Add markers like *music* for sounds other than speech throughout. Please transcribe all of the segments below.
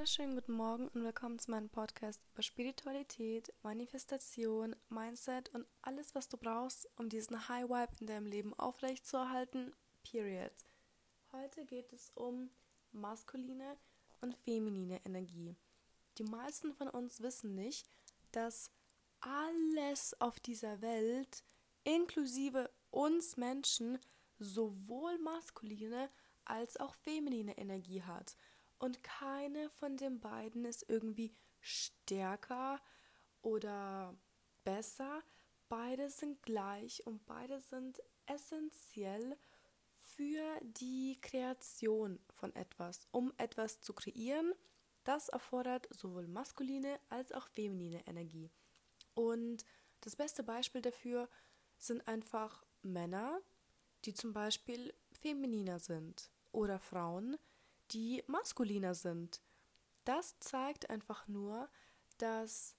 wunderschönen guten Morgen und willkommen zu meinem Podcast über Spiritualität, Manifestation, Mindset und alles, was du brauchst, um diesen High Vibe in deinem Leben aufrechtzuerhalten. Period. Heute geht es um maskuline und feminine Energie. Die meisten von uns wissen nicht, dass alles auf dieser Welt, inklusive uns Menschen, sowohl maskuline als auch feminine Energie hat und keine von den beiden ist irgendwie stärker oder besser. Beide sind gleich und beide sind essentiell für die Kreation von etwas. Um etwas zu kreieren, das erfordert sowohl maskuline als auch feminine Energie. Und das beste Beispiel dafür sind einfach Männer, die zum Beispiel femininer sind oder Frauen, die maskuliner sind. Das zeigt einfach nur, dass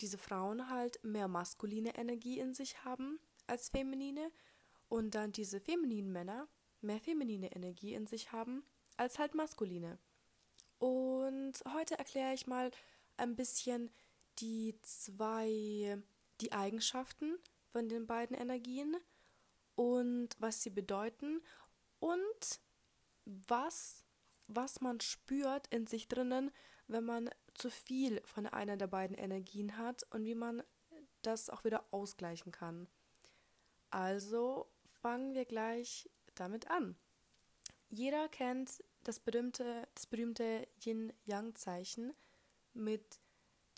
diese Frauen halt mehr maskuline Energie in sich haben als feminine und dann diese femininen Männer mehr feminine Energie in sich haben als halt maskuline. Und heute erkläre ich mal ein bisschen die zwei, die Eigenschaften von den beiden Energien und was sie bedeuten und was was man spürt in sich drinnen, wenn man zu viel von einer der beiden Energien hat und wie man das auch wieder ausgleichen kann. Also fangen wir gleich damit an. Jeder kennt das berühmte, das berühmte Yin-Yang-Zeichen mit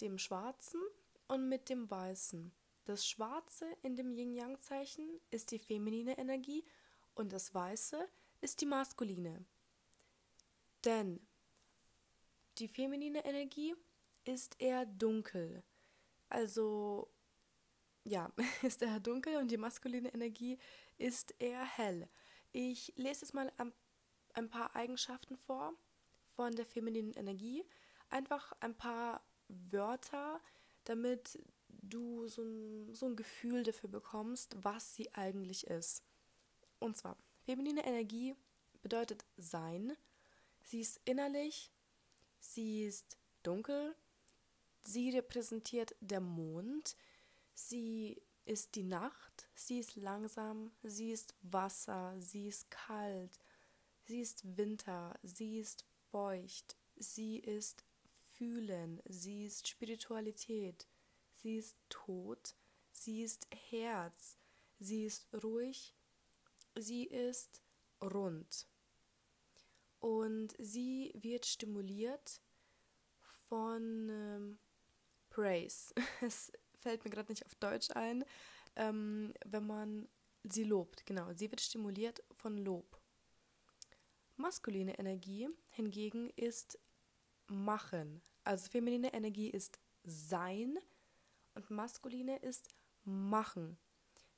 dem Schwarzen und mit dem Weißen. Das Schwarze in dem Yin-Yang-Zeichen ist die feminine Energie und das Weiße ist die maskuline. Denn die feminine Energie ist eher dunkel. Also ja, *laughs* ist eher dunkel und die maskuline Energie ist eher hell. Ich lese jetzt mal ein, paar Eigenschaften vor von der femininen Energie. Einfach ein paar Wörter, damit du so ein, so ein Gefühl dafür bekommst, was sie eigentlich ist. Und zwar, feminine Energie bedeutet sein, Sie ist innerlich, sie ist dunkel, sie repräsentiert der Mond, sie ist die Nacht, sie ist langsam, sie ist Wasser, sie ist kalt, sie ist Winter, sie ist feucht, sie ist Fühlen, sie ist Spiritualität, sie ist Tod, sie ist Herz, sie ist ruhig, sie ist rund und sie wird stimuliert von ähm, Praise. *laughs* Es fällt mir gerade nicht auf Deutsch ein, ähm, wenn man sie lobt. Genau, sie wird stimuliert von Lob. Maskuline Energie hingegen ist machen. Also feminine Energie ist sein und maskuline ist machen.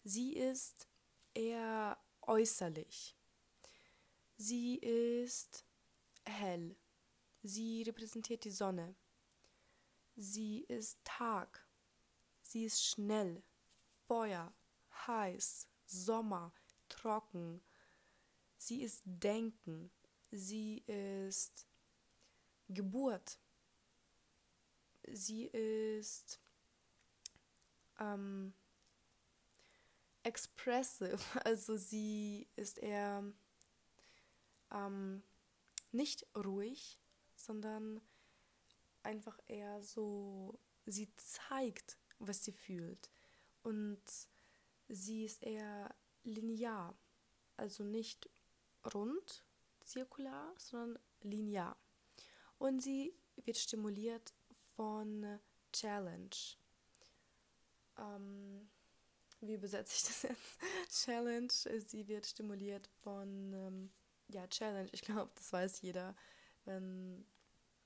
Sie ist eher äußerlich. Sie ist hell. Sie repräsentiert die Sonne. Sie ist Tag. Sie ist schnell. Feuer, heiß, Sommer, trocken. Sie ist Denken. Sie ist Geburt. Sie ist ähm, expressive. *laughs* Also sie ist eher ähm, nicht ruhig, sondern einfach eher so, sie zeigt, was sie fühlt. Und sie ist eher linear, also nicht rund, zirkular, sondern linear. Und sie wird stimuliert von Challenge. Ähm, wie übersetze ich das jetzt? *laughs* Challenge, sie wird stimuliert von ähm, ja, Challenge. Ich glaube, das weiß jeder. Wenn,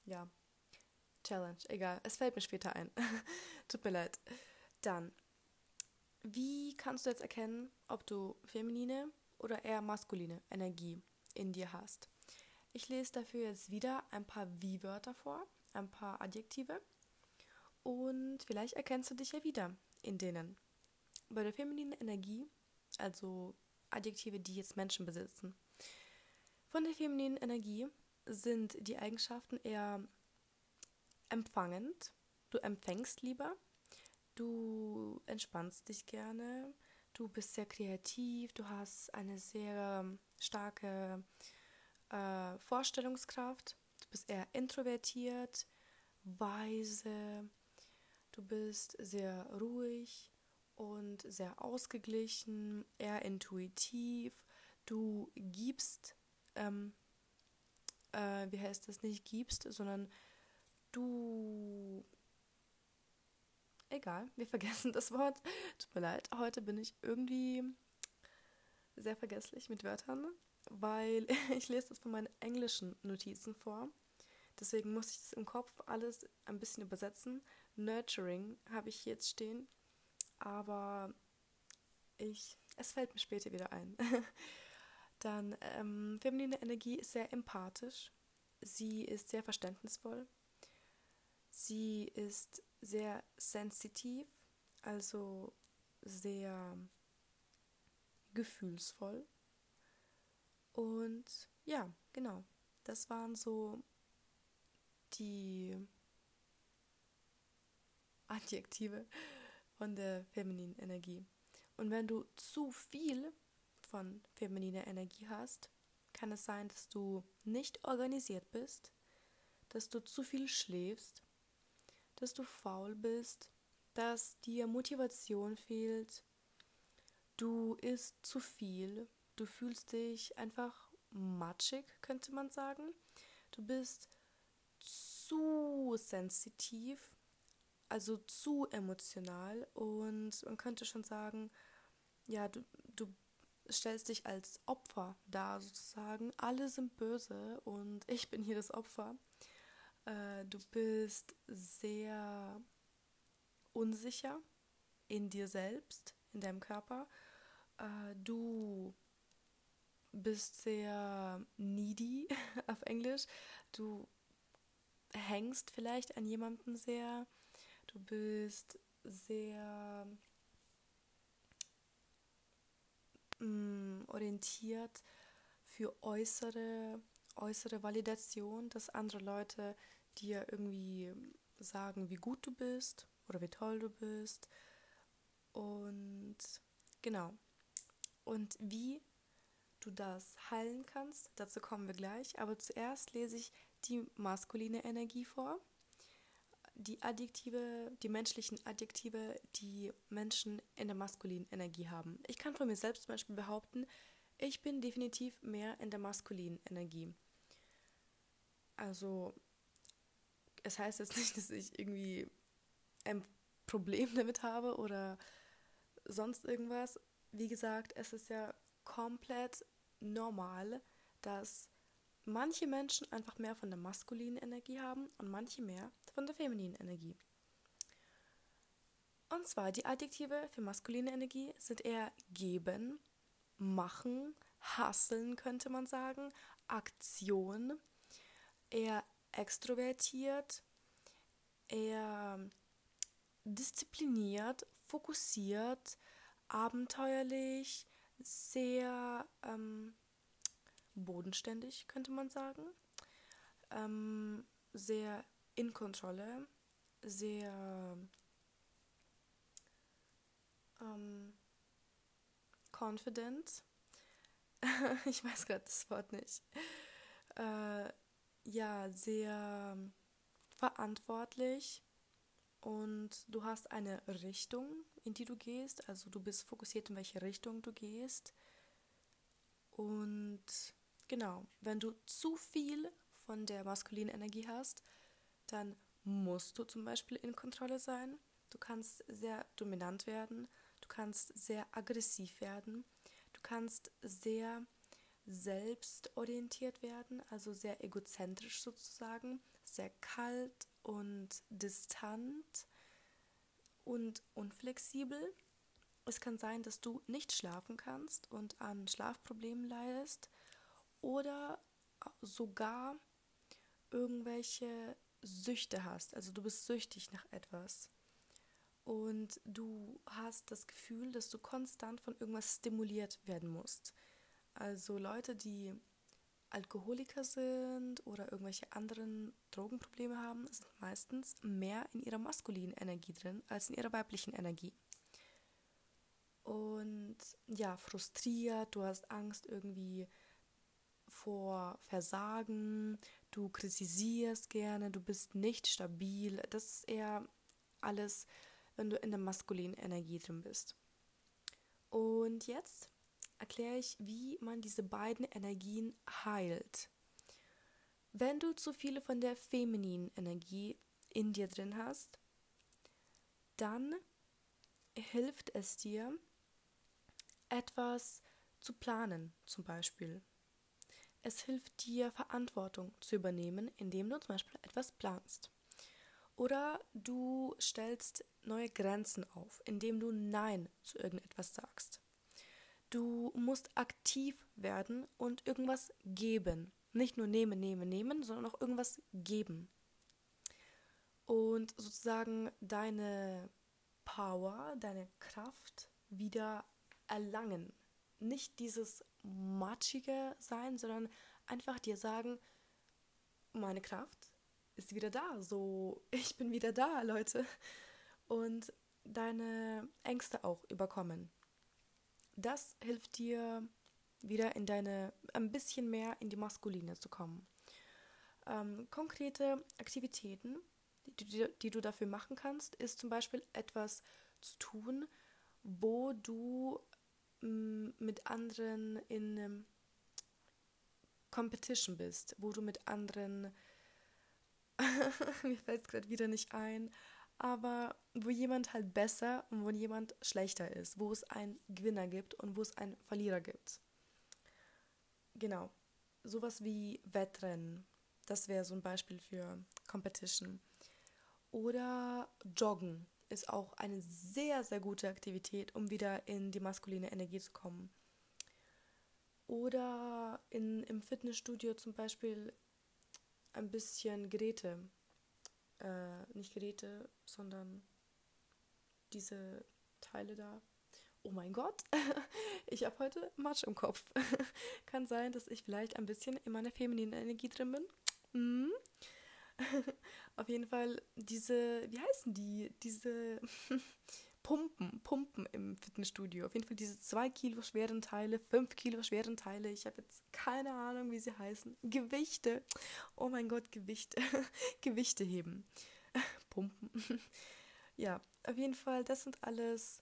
ja, Challenge. Egal, es fällt mir später ein. *laughs* Tut mir leid. Dann, wie kannst du jetzt erkennen, ob du feminine oder eher maskuline Energie in dir hast? Ich lese dafür jetzt wieder ein paar Wie-Wörter vor, ein paar Adjektive. Und vielleicht erkennst du dich ja wieder in denen. Bei der femininen Energie, also Adjektive, die jetzt Menschen besitzen, von der femininen Energie sind die Eigenschaften eher empfangend, du empfängst lieber, du entspannst dich gerne, du bist sehr kreativ, du hast eine sehr starke äh, Vorstellungskraft, du bist eher introvertiert, weise, du bist sehr ruhig und sehr ausgeglichen, eher intuitiv, du gibst, ähm, äh, wie heißt das, nicht gibst, sondern du egal, wir *laughs* vergessen das Wort. Tut mir leid, heute bin ich irgendwie sehr vergesslich mit Wörtern, weil *laughs* ich lese das von meinen englischen Notizen vor. Deswegen muss ich das im Kopf alles ein bisschen übersetzen. Nurturing habe ich jetzt stehen, aber ich, es fällt mir später wieder ein. *laughs* Dann ähm, feminine Energie ist sehr empathisch. Sie ist sehr verständnisvoll. Sie ist sehr sensitiv, also sehr gefühlsvoll. Und ja, genau, das waren so die Adjektive von der femininen Energie. Und wenn du zu viel von femininer Energie hast, kann es sein, dass du nicht organisiert bist, dass du zu viel schläfst, dass du faul bist, dass dir Motivation fehlt, du isst zu viel, du fühlst dich einfach matschig, könnte man sagen. Du bist zu sensitiv, also zu emotional und man könnte schon sagen, ja, du, du stellst dich als Opfer dar sozusagen. Alle sind böse und ich bin hier das Opfer. Äh, du bist sehr unsicher in dir selbst, in deinem Körper. Äh, du bist sehr needy *laughs* auf Englisch. Du hängst vielleicht an jemanden sehr. Du bist sehr mh, mm, orientiert für äußere äußere Validation, dass andere Leute dir irgendwie sagen, wie gut du bist oder wie toll du bist. Und genau. Und wie du das heilen kannst, dazu kommen wir gleich. Aber zuerst lese ich die maskuline Energie vor. Die Adjektive, die menschlichen Adjektive, die Menschen in der maskulinen Energie haben. Ich kann von mir selbst zum Beispiel behaupten, ich bin definitiv mehr in der maskulinen Energie. Also, es heißt jetzt *laughs* nicht, dass ich irgendwie ein Problem damit habe oder sonst irgendwas. Wie gesagt, es ist ja komplett normal, dass manche Menschen einfach mehr von der maskulinen Energie haben und manche mehr von der femininen Energie. Und zwar die Adjektive für maskuline Energie sind eher geben, machen, hasseln könnte man sagen, Aktion, eher extrovertiert, eher diszipliniert, fokussiert, abenteuerlich, sehr ähm, bodenständig, könnte man sagen, ähm, sehr in Kontrolle, sehr ähm, confident. *laughs* ich weiß gerade das Wort nicht. Äh, ja sehr verantwortlich und du hast eine Richtung, in die du gehst. Also du bist fokussiert, in welche Richtung du gehst. Und genau, wenn du zu viel von der maskulinen Energie hast, dann musst du zum Beispiel in Kontrolle sein. Du kannst sehr dominant werden, du kannst sehr aggressiv werden, du kannst sehr selbstorientiert werden, also sehr egozentrisch sozusagen, sehr kalt und distant und unflexibel. Es kann sein, dass du nicht schlafen kannst und an Schlafproblemen leidest oder sogar irgendwelche Süchte hast. Also du bist süchtig nach etwas. Und du hast das Gefühl, dass du konstant von irgendwas stimuliert werden musst. Also Leute, die Alkoholiker sind oder irgendwelche anderen Drogenprobleme haben, sind meistens mehr in ihrer maskulinen Energie drin als in ihrer weiblichen Energie. Und ja, frustriert, du hast Angst irgendwie vor Versagen, du kritisierst gerne, du bist nicht stabil. Das ist eher alles, wenn du in der maskulinen Energie drin bist. Und jetzt erkläre ich, wie man diese beiden Energien heilt. Wenn du zu viele von der femininen Energie in dir drin hast, dann hilft es dir, etwas zu planen, zum Beispiel. Es hilft dir, Verantwortung zu übernehmen, indem du zum Beispiel etwas planst. Oder du stellst neue Grenzen auf, indem du Nein zu irgendetwas sagst. Du musst aktiv werden und irgendwas geben. Nicht nur nehmen, nehmen, nehmen, sondern auch irgendwas geben. Und sozusagen deine Power, deine Kraft wieder erlangen. Nicht dieses matschige sein, sondern einfach dir sagen, meine Kraft ist wieder da. So, *laughs* ich bin wieder da, Leute. Und deine Ängste auch überkommen. Das hilft dir wieder in deine, ein bisschen mehr in die Maskuline zu kommen. Ähm, konkrete Aktivitäten, die, die, die du dafür machen kannst, ist zum Beispiel etwas zu tun, wo du mit anderen in Competition bist, wo du mit anderen, *laughs* mir fällt es gerade wieder nicht ein, aber wo jemand halt besser und wo jemand schlechter ist, wo es einen Gewinner gibt und wo es einen Verlierer gibt. Genau, sowas wie Wettrennen, das wäre so ein Beispiel für Competition. Oder Joggen ist auch eine sehr, sehr gute Aktivität, um wieder in die maskuline Energie zu kommen. Oder in, im Fitnessstudio zum Beispiel ein bisschen Geräte äh, nicht Geräte, sondern diese Teile da. Oh mein Gott, *laughs* ich habe heute Matsch im Kopf. *laughs* Kann sein, dass ich vielleicht ein bisschen in meiner femininen Energie drin bin. Mhm. *laughs* Auf jeden Fall diese, wie heißen die? Diese *laughs* Pumpen, Pumpen im Fitnessstudio. Auf jeden Fall diese zwei Kilo schweren Teile, fünf Kilo schweren Teile. Ich habe jetzt keine Ahnung, wie sie heißen. Gewichte. Oh mein Gott, Gewichte. *laughs* Gewichte heben. *laughs* Pumpen. ja, auf jeden Fall, das sind alles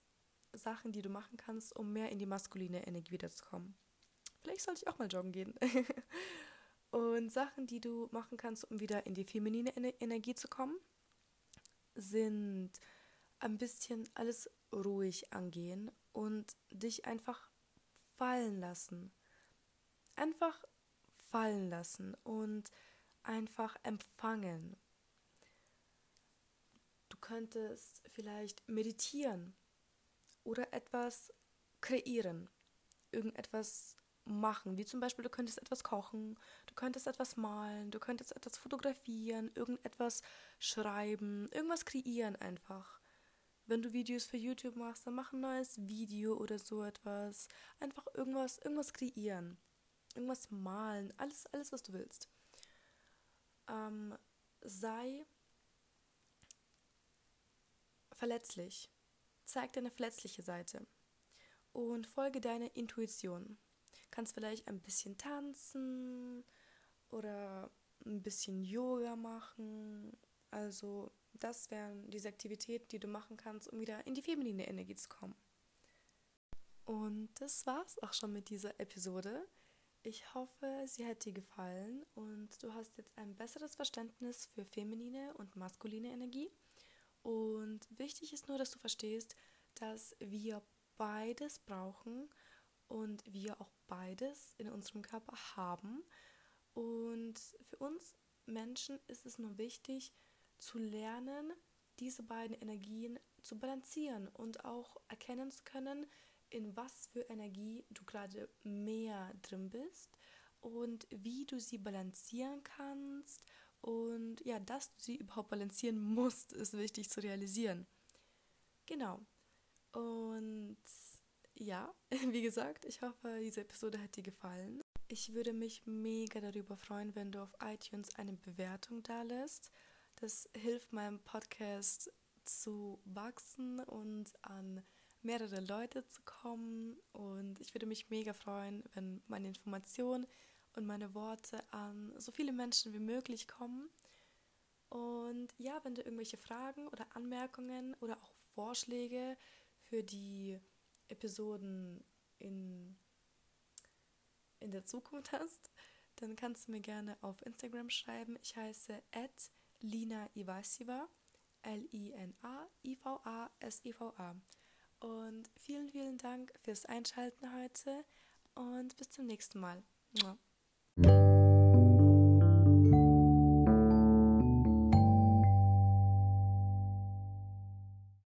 Sachen, die du machen kannst, um mehr in die maskuline Energie wiederzukommen. Vielleicht sollte ich auch mal joggen gehen. Und Sachen, die du machen kannst, um wieder in die feminine Energie zu kommen, sind ein bisschen alles ruhig angehen und dich einfach fallen lassen. Einfach fallen lassen und einfach empfangen. Du könntest vielleicht meditieren oder etwas kreieren, irgendetwas machen, wie zum Beispiel du könntest etwas kochen, du könntest etwas malen, du könntest etwas fotografieren, irgendetwas schreiben, irgendwas kreieren einfach. Wenn du Videos für YouTube machst, dann mach ein neues Video oder so etwas. Einfach irgendwas, irgendwas kreieren. Irgendwas malen. Alles, alles, was du willst. Ähm, sei verletzlich. Zeig deine verletzliche Seite. Und folge deiner Intuition. Kannst vielleicht ein bisschen tanzen oder ein bisschen Yoga machen. Also das wären diese Aktivitäten, die du machen kannst, um wieder in die feminine Energie zu kommen. Und das war's auch schon mit dieser Episode. Ich hoffe, sie hat dir gefallen und du hast jetzt ein besseres Verständnis für feminine und maskuline Energie. Und wichtig ist nur, dass du verstehst, dass wir beides brauchen und wir auch beides in unserem Körper haben. Und für uns Menschen ist es nur wichtig, zu lernen, diese beiden Energien zu balancieren und auch erkennen zu können, in was für Energie du gerade mehr drin bist und wie du sie balancieren kannst und ja, dass du sie überhaupt balancieren musst, ist wichtig zu realisieren. Genau. Und ja, *laughs* wie gesagt, ich hoffe, diese Episode hat dir gefallen. Ich würde mich mega darüber freuen, wenn du auf iTunes eine Bewertung da lässt. Das hilft meinem Podcast zu wachsen und an mehrere Leute zu kommen. Und ich würde mich mega freuen, wenn meine Informationen und meine Worte an so viele Menschen wie möglich kommen. Und ja, wenn du irgendwelche Fragen oder Anmerkungen oder auch Vorschläge für die Episoden in, in der Zukunft hast, dann kannst du mir gerne auf Instagram schreiben. Ich heiße Lina Ivasiva, L-I-N-A-I-V-A-S-I-V-A. Und vielen, vielen Dank fürs Einschalten heute und bis zum nächsten Mal. Mua.